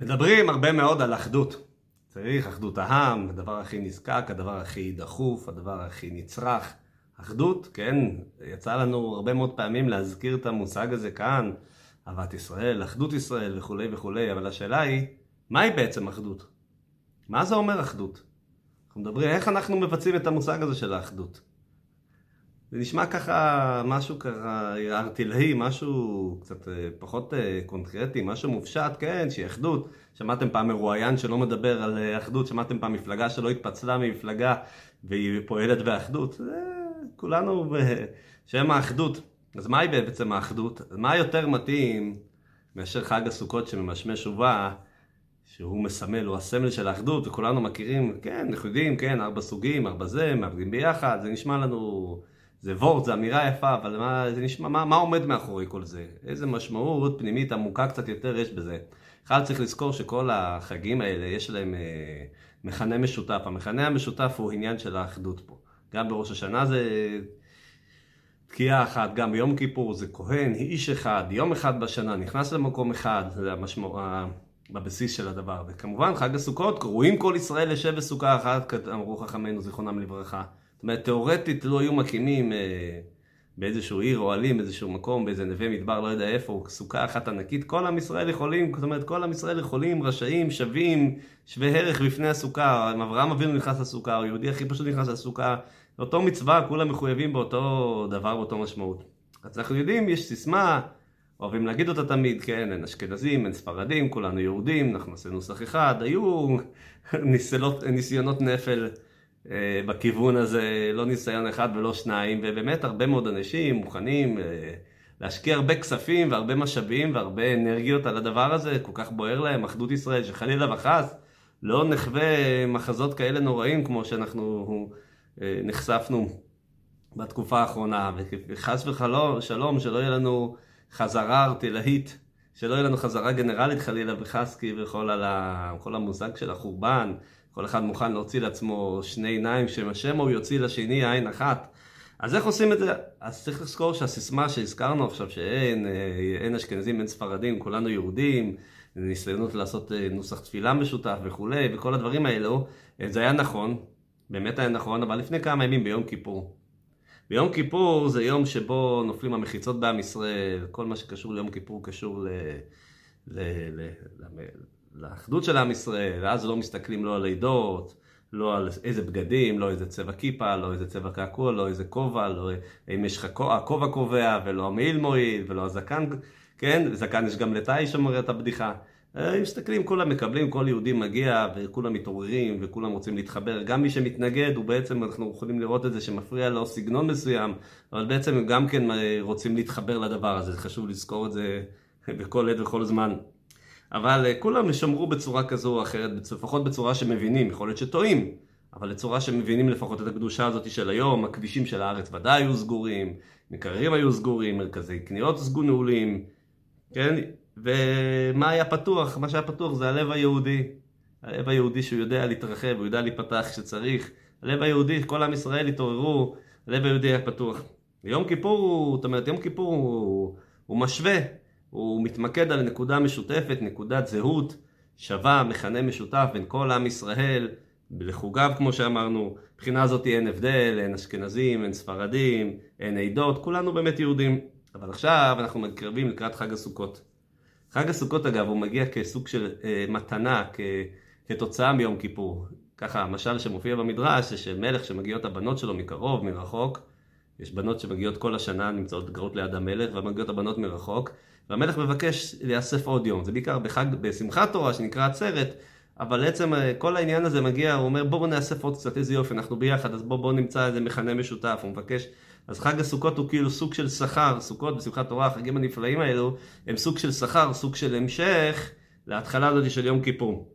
מדברים הרבה מאוד על אחדות. צריך אחדות העם, הדבר הכי נזקק, הדבר הכי דחוף, הדבר הכי נצרך. אחדות, כן, יצא לנו הרבה מאוד פעמים להזכיר את המושג הזה כאן, אהבת ישראל, אחדות ישראל וכולי וכולי, אבל השאלה היא, מהי בעצם אחדות? מה זה אומר אחדות? אנחנו מדברים, איך אנחנו מבצעים את המושג הזה של האחדות? זה נשמע ככה משהו ככה ארטילאי, משהו קצת אה, פחות אה, קונקרטי, משהו מופשט, כן, שהיא אחדות. שמעתם פעם מרואיין שלא מדבר על אה, אחדות, שמעתם פעם מפלגה שלא התפצלה ממפלגה והיא פועלת באחדות. זה כולנו בשם האחדות. אז מהי בעצם האחדות? מה יותר מתאים מאשר חג הסוכות שממשמש ובא, שהוא מסמל, הוא הסמל של האחדות, וכולנו מכירים, כן, אנחנו יודעים, כן, ארבע סוגים, ארבע זה, מעבדים ביחד, זה נשמע לנו... זה וורט, זה אמירה יפה, אבל מה, זה נשמע, מה, מה עומד מאחורי כל זה? איזה משמעות פנימית עמוקה קצת יותר יש בזה? בכלל צריך לזכור שכל החגים האלה, יש להם אה, מכנה משותף. המכנה המשותף הוא עניין של האחדות פה. גם בראש השנה זה תקיעה אחת, גם ביום כיפור זה כהן, איש אחד, יום אחד בשנה, נכנס למקום אחד, זה המשמעות, בבסיס של הדבר. וכמובן, חג הסוכות, קרואים כל ישראל לשב בסוכה אחת, אמרו חכמינו, זיכרונם לברכה. אומרת, תאורטית לא היו מקימים אה, באיזשהו עיר אוהלים, איזשהו מקום, באיזה נווה מדבר, לא יודע איפה, סוכה אחת ענקית, כל עם ישראל יכולים, זאת אומרת, כל עם ישראל יכולים, רשאים, שווים, שווה ערך בפני הסוכה. אברהם אבינו נכנס לסוכה, או יהודי הכי פשוט נכנס לסוכה, אותו מצווה, כולם מחויבים באותו דבר, באותו משמעות. אז אנחנו יודעים, יש סיסמה, אוהבים להגיד אותה תמיד, כן, אין אשכנזים, אין ספרדים, כולנו יהודים, אנחנו נעשה נוסח אחד, היו ניסיונות נפל. אה, בכיוון הזה, לא ניסיון אחד ולא שניים, ובאמת הרבה מאוד אנשים מוכנים אה, להשקיע הרבה כספים והרבה משאבים והרבה אנרגיות על הדבר הזה, כל כך בוער להם, אחדות ישראל, שחלילה וחס לא נחווה מחזות כאלה נוראים כמו שאנחנו אה, נחשפנו בתקופה האחרונה, וחס ושלום שלא יהיה לנו חזרה ארטילאית, שלא יהיה לנו חזרה גנרלית חלילה וחס כביכול על כל המושג של החורבן. כל אחד מוכן להוציא לעצמו שני עיניים, השם הוא יוציא לשני עין אחת. אז איך עושים את זה? אז צריך לזכור שהסיסמה שהזכרנו עכשיו, שאין אה, אין אשכנזים, אין ספרדים, כולנו יהודים, ניסיונות לעשות אה, נוסח תפילה משותף וכולי, וכל הדברים האלו, אה, זה היה נכון, באמת היה נכון, אבל לפני כמה ימים ביום כיפור. ביום כיפור זה יום שבו נופלים המחיצות בעם ישראל, כל מה שקשור ליום כיפור קשור ל... ל... ל... ל... לאחדות של עם ישראל, ואז לא מסתכלים לא על עדות, לא על איזה בגדים, לא איזה צבע כיפה, לא איזה צבע קעקוע, לא איזה כובע, לא אם יש לך הכובע קובע, ולא המעיל מועיל, ולא הזקן, כן? זקן יש גם לטאי שאומר את הבדיחה. אה, מסתכלים, כולם מקבלים, כל יהודי מגיע, וכולם מתעוררים, וכולם רוצים להתחבר. גם מי שמתנגד, הוא בעצם, אנחנו יכולים לראות את זה שמפריע לו סגנון מסוים, אבל בעצם הם גם כן אה, רוצים להתחבר לדבר הזה, חשוב לזכור את זה בכל עת וכל זמן. אבל אה, כולם שמרו בצורה כזו או אחרת, לפחות בצורה שמבינים, יכול להיות שטועים, אבל לצורה שמבינים לפחות את הקדושה הזאת של היום, הכבישים של הארץ ודאי היו סגורים, מקררים היו סגורים, מרכזי קניות סגו נעולים, כן? ומה היה פתוח? מה שהיה פתוח זה הלב היהודי. הלב היהודי שהוא יודע להתרחב, הוא יודע להיפתח כשצריך. הלב היהודי, כל עם ישראל התעוררו, הלב היהודי היה פתוח. יום כיפור, זאת אומרת, יום כיפור הוא, הוא משווה הוא מתמקד על נקודה משותפת, נקודת זהות שווה, מכנה משותף בין כל עם ישראל, לחוגיו כמו שאמרנו, מבחינה הזאת אין הבדל, אין אשכנזים, אין ספרדים, אין עדות, כולנו באמת יהודים. אבל עכשיו אנחנו מתקרבים לקראת חג הסוכות. חג הסוכות אגב הוא מגיע כסוג של אה, מתנה, כ, כתוצאה מיום כיפור. ככה המשל שמופיע במדרש זה שמלך שמגיעות הבנות שלו מקרוב, מרחוק, יש בנות שמגיעות כל השנה, נמצאות גרות ליד המלך, ומגיעות הבנות מרחוק, והמלך מבקש להיאסף עוד יום. זה בעיקר בחג, בשמחת תורה שנקרא עצרת, אבל עצם אה, כל העניין הזה מגיע, הוא אומר בואו נאסף עוד קצת, איזה יופי, אנחנו ביחד, אז בואו בוא נמצא איזה מכנה משותף, הוא מבקש. אז חג הסוכות הוא כאילו סוג של שכר, סוכות ושמחת תורה, החגים הנפלאים האלו, הם סוג של שכר, סוג של המשך להתחלה הזאת של יום כיפור.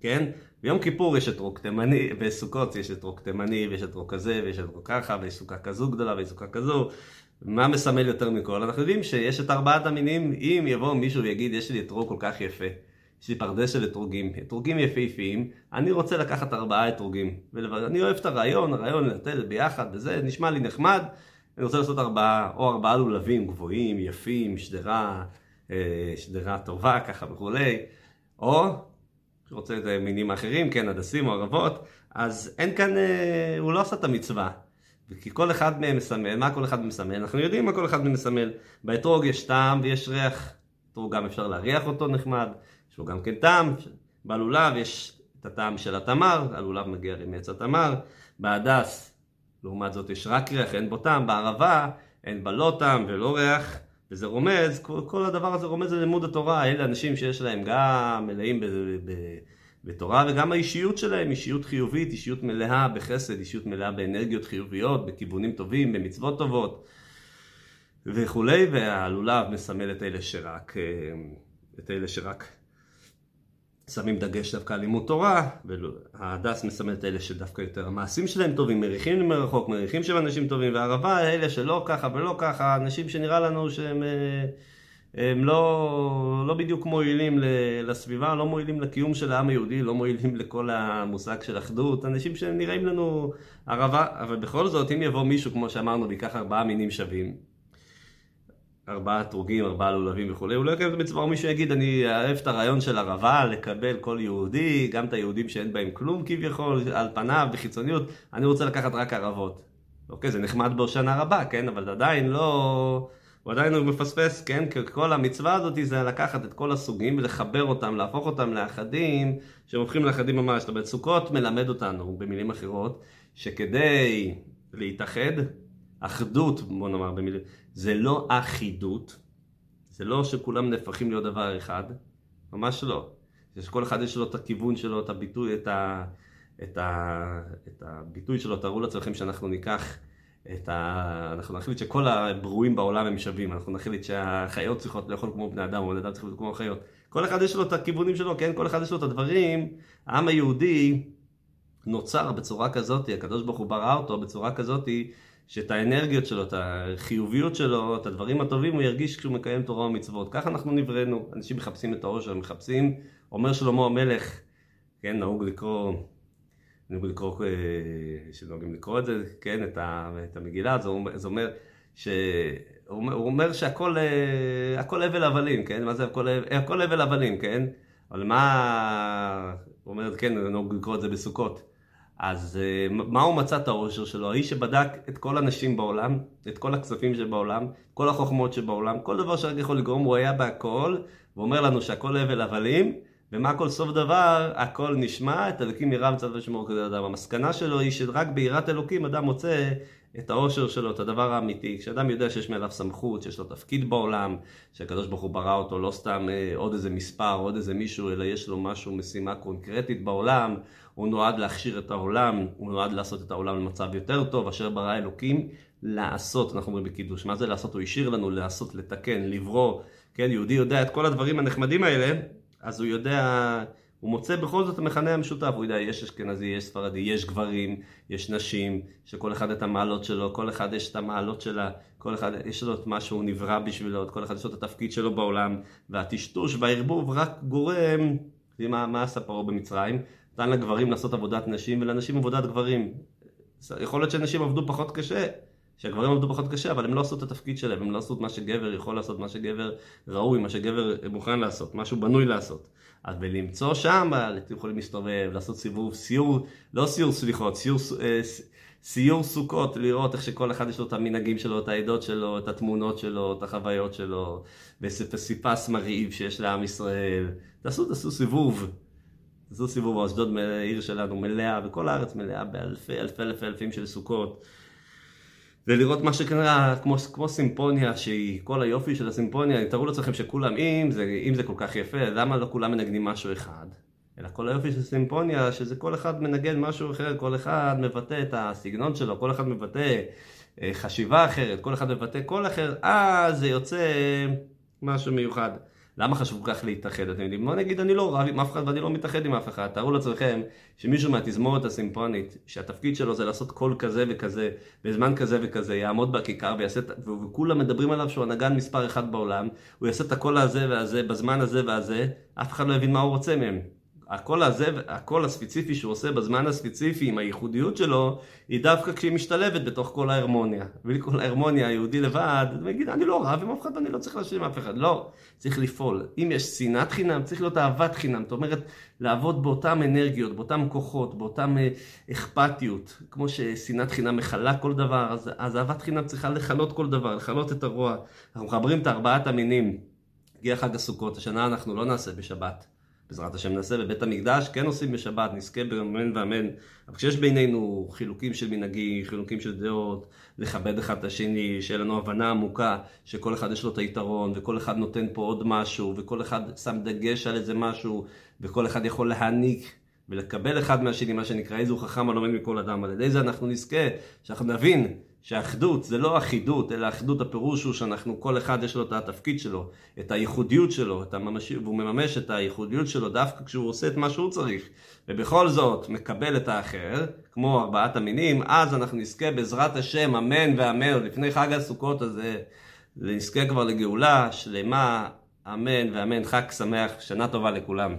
כן? ביום כיפור יש את רוק תימני, בסוכות יש את רוק תימני, ויש את רוק כזה, ויש את רוק ככה, ויש סוכה כזו גדולה, ויש סוכה כזו. מה מסמל יותר מכל? אנחנו יודעים שיש את ארבעת המינים, אם יבוא מישהו ויגיד, יש לי אתרוג כל כך יפה, יש לי פרדס של אתרוגים, אתרוגים יפהפיים, אני רוצה לקחת ארבעה אתרוגים. אני אוהב את הרעיון, הרעיון לתת ביחד, וזה נשמע לי נחמד, אני רוצה לעשות ארבעה, או ארבעה לולבים גבוהים, יפים, שדרה, אה, שדרה טובה ככה וכולי. או, שרוצה את מינים אחרים, כן, הדסים או ערבות, אז אין כאן, אה, הוא לא עשה את המצווה. כי כל אחד מהם מסמל, מה כל אחד מסמל? אנחנו יודעים מה כל אחד מהם מסמל. באתרוג יש טעם ויש ריח. אתרוג גם אפשר להריח אותו נחמד, יש לו גם כן טעם. בלולב יש את הטעם של התמר, הלולב מגיע מעץ התמר. בהדס, לעומת זאת, יש רק ריח, אין בו טעם. בערבה, אין בה לא טעם ולא ריח. וזה רומז, כל, הדבר הזה רומז ללימוד התורה. אלה אנשים שיש להם גם מלאים ב... ב בתורה, וגם האישיות שלהם, אישיות חיובית, אישיות מלאה בחסד, אישיות מלאה באנרגיות חיוביות, בכיוונים טובים, במצוות טובות וכולי, והלולב מסמל את אלה שרק, אה, את אלה שרק שמים דגש דווקא על לימוד תורה, וההדס מסמל את אלה שדווקא יותר המעשים שלהם טובים, מריחים מרחוק, מריחים שהם אנשים טובים, והערבה אלה שלא ככה ולא ככה, אנשים שנראה לנו שהם... אה, הם לא, לא בדיוק מועילים לסביבה, לא מועילים לקיום של העם היהודי, לא מועילים לכל המושג של אחדות, אנשים שנראים לנו ערבה, אבל בכל זאת, אם יבוא מישהו, כמו שאמרנו, ויקח ארבעה מינים שווים, ארבעה אתרוגים, ארבעה לולבים וכולי, הוא לא יקבל את המצווה, או מישהו יגיד, אני אוהב את הרעיון של ערבה, לקבל כל יהודי, גם את היהודים שאין בהם כלום כביכול, על פניו, בחיצוניות, אני רוצה לקחת רק ערבות. אוקיי, זה נחמד בהושענא רבה, כן, אבל עדיין לא... הוא עדיין מפספס, כן? כי כל המצווה הזאת זה לקחת את כל הסוגים ולחבר אותם, להפוך אותם לאחדים, שהם הופכים לאחדים ממש. זאת אומרת, סוכות מלמד אותנו, במילים אחרות, שכדי להתאחד, אחדות, בוא נאמר במילים, זה לא אחידות, זה לא שכולם נהפכים להיות דבר אחד, ממש לא. שכל אחד יש לו את הכיוון שלו, את הביטוי, את, ה, את, ה, את הביטוי שלו, תארו לעצמכם שאנחנו ניקח את ה... אנחנו נחליט שכל הברואים בעולם הם שווים, אנחנו נחליט שהחיות צריכות לאכול כמו בני אדם, או בני אדם צריכים לאכול כמו החיות. כל אחד יש לו את הכיוונים שלו, כן? כל אחד יש לו את הדברים. העם היהודי נוצר בצורה כזאת, הקדוש ברוך הוא ברא אותו בצורה כזאת, שאת האנרגיות שלו, את החיוביות שלו, את הדברים הטובים הוא ירגיש כשהוא מקיים תורה ומצוות. ככה אנחנו נבראנו. אנשים מחפשים את העושר, מחפשים, אומר שלמה המלך, כן, נהוג לקרוא נהוג לקרוא, אה, שנוהגים לקרוא את זה, כן, את, ה, את המגילה, אומר, זה אומר ש... הוא אומר שהכל אה, הכל הבל הבלים, כן? מה זה הכל, הכל הבל הבלים, כן? אבל מה... הוא אומר, כן, נהוג לקרוא את זה בסוכות. אז אה, מה הוא מצא את העושר שלו? האיש שבדק את כל הנשים בעולם, את כל הכספים שבעולם, כל החוכמות שבעולם, כל דבר שרק יכול לגרום, הוא היה בהכל, ואומר לנו שהכל הבל הבלים, ומה כל סוף דבר, הכל נשמע, את אלוקים ירא מצד ושמור כזה אדם. המסקנה שלו היא שרק ביראת אלוקים אדם מוצא את העושר שלו, את הדבר האמיתי. כשאדם יודע שיש מעליו סמכות, שיש לו תפקיד בעולם, שהקדוש ברוך הוא ברא אותו לא סתם אה, עוד איזה מספר, עוד איזה מישהו, אלא יש לו משהו, משימה קונקרטית בעולם, הוא נועד להכשיר את העולם, הוא נועד לעשות את העולם למצב יותר טוב, אשר ברא אלוקים לעשות, אנחנו אומרים בקידוש. מה זה לעשות? הוא השאיר לנו לעשות, לתקן, לברוא. כן, יהודי יודע את כל הדברים הנחמדים האלה, אז הוא יודע, הוא מוצא בכל זאת המכנה המשותף, הוא יודע, יש אשכנזי, יש ספרדי, יש גברים, יש נשים, שכל אחד את המעלות שלו, כל אחד יש את המעלות שלה, כל אחד יש לו את מה שהוא נברא בשבילו, כל אחד יש לו את התפקיד שלו בעולם, והטשטוש והערבוב רק גורם, מה, מה עשה פרעה במצרים? נתן לגברים לעשות עבודת נשים ולנשים עבודת גברים. יכול להיות שנשים עבדו פחות קשה, שהגברים עבדו פחות קשה, אבל הם לא עשו את התפקיד שלהם, הם לא עשו את מה שגבר יכול לעשות, מה שגבר ראוי, מה שגבר מוכן לעשות, מה שהוא בנוי לעשות. אז בלמצוא שם, אתם יכולים להסתובב, לעשות סיבוב, סיור, לא סיור סליחות, סיור, אה, סיור סוכות, לראות איך שכל אחד יש לו את המנהגים שלו, את העדות שלו, את התמונות שלו, את החוויות שלו, ופסיפס מרהיב שיש לעם ישראל. תעשו, תעשו סיבוב. תעשו סיבוב, אשדוד עיר שלנו מלאה, וכל הארץ מלאה באלפי אלפי אלפי אלפים של סוכות. ולראות מה שקרה כמו, כמו סימפוניה שהיא כל היופי של הסימפוניה, תארו לעצמכם שכולם, אם זה, אם זה כל כך יפה, למה לא כולם מנגנים משהו אחד? אלא כל היופי של סימפוניה, שזה כל אחד מנגן משהו אחר, כל אחד מבטא את הסגנון שלו, כל אחד מבטא אה, חשיבה אחרת, כל אחד מבטא קול אחר, אז זה יוצא משהו מיוחד. למה חשוב כל כך להתאחד? אתם יודעים, בוא נגיד אני לא רב עם אף אחד ואני לא מתאחד עם אף אחד. תארו לעצמכם שמישהו מהתזמורת הסימפונית, שהתפקיד שלו זה לעשות קול כזה וכזה, בזמן כזה וכזה, יעמוד בכיכר ויעשה, וכולם מדברים עליו שהוא הנגן מספר אחד בעולם, הוא יעשה את הקול הזה והזה, בזמן הזה והזה, אף אחד לא יבין מה הוא רוצה מהם. הקול הזה, הקול הספציפי שהוא עושה בזמן הספציפי עם הייחודיות שלו, היא דווקא כשהיא משתלבת בתוך כל ההרמוניה. בלי כל ההרמוניה, היהודי לבד, הוא יגיד, אני לא רב עם אף אחד, אני לא צריך להשאיר עם אף אחד. לא, צריך לפעול. אם יש שנאת חינם, צריך להיות אהבת חינם. זאת אומרת, לעבוד באותן אנרגיות, באותן כוחות, באותן אה, אכפתיות. כמו ששנאת חינם מכלה כל דבר, אז, אז אהבת חינם צריכה לכלות כל דבר, לכלות את הרוע. אנחנו מחברים את ארבעת המינים. הגיע חג הסוכות, השנה אנחנו לא נעשה בשבת. בעזרת השם נעשה בבית המקדש, כן עושים בשבת, נזכה באמן ואמן. אבל כשיש בינינו חילוקים של מנהגי, חילוקים של דעות, לכבד אחד את השני, שיהיה לנו הבנה עמוקה, שכל אחד יש לו את היתרון, וכל אחד נותן פה עוד משהו, וכל אחד שם דגש על איזה משהו, וכל אחד יכול להעניק ולקבל אחד מהשני, מה שנקרא, איזו חכם הלומד מכל אדם. על ידי זה אנחנו נזכה, שאנחנו נבין שאחדות זה לא אחידות, אלא אחדות הפירוש הוא שאנחנו, כל אחד יש לו את התפקיד שלו, את הייחודיות שלו, את הממש... והוא מממש את הייחודיות שלו דווקא כשהוא עושה את מה שהוא צריך, ובכל זאת מקבל את האחר, כמו ארבעת המינים, אז אנחנו נזכה בעזרת השם, אמן ואמן, לפני חג הסוכות הזה, נזכה כבר לגאולה שלמה, אמן ואמן, חג שמח, שנה טובה לכולם.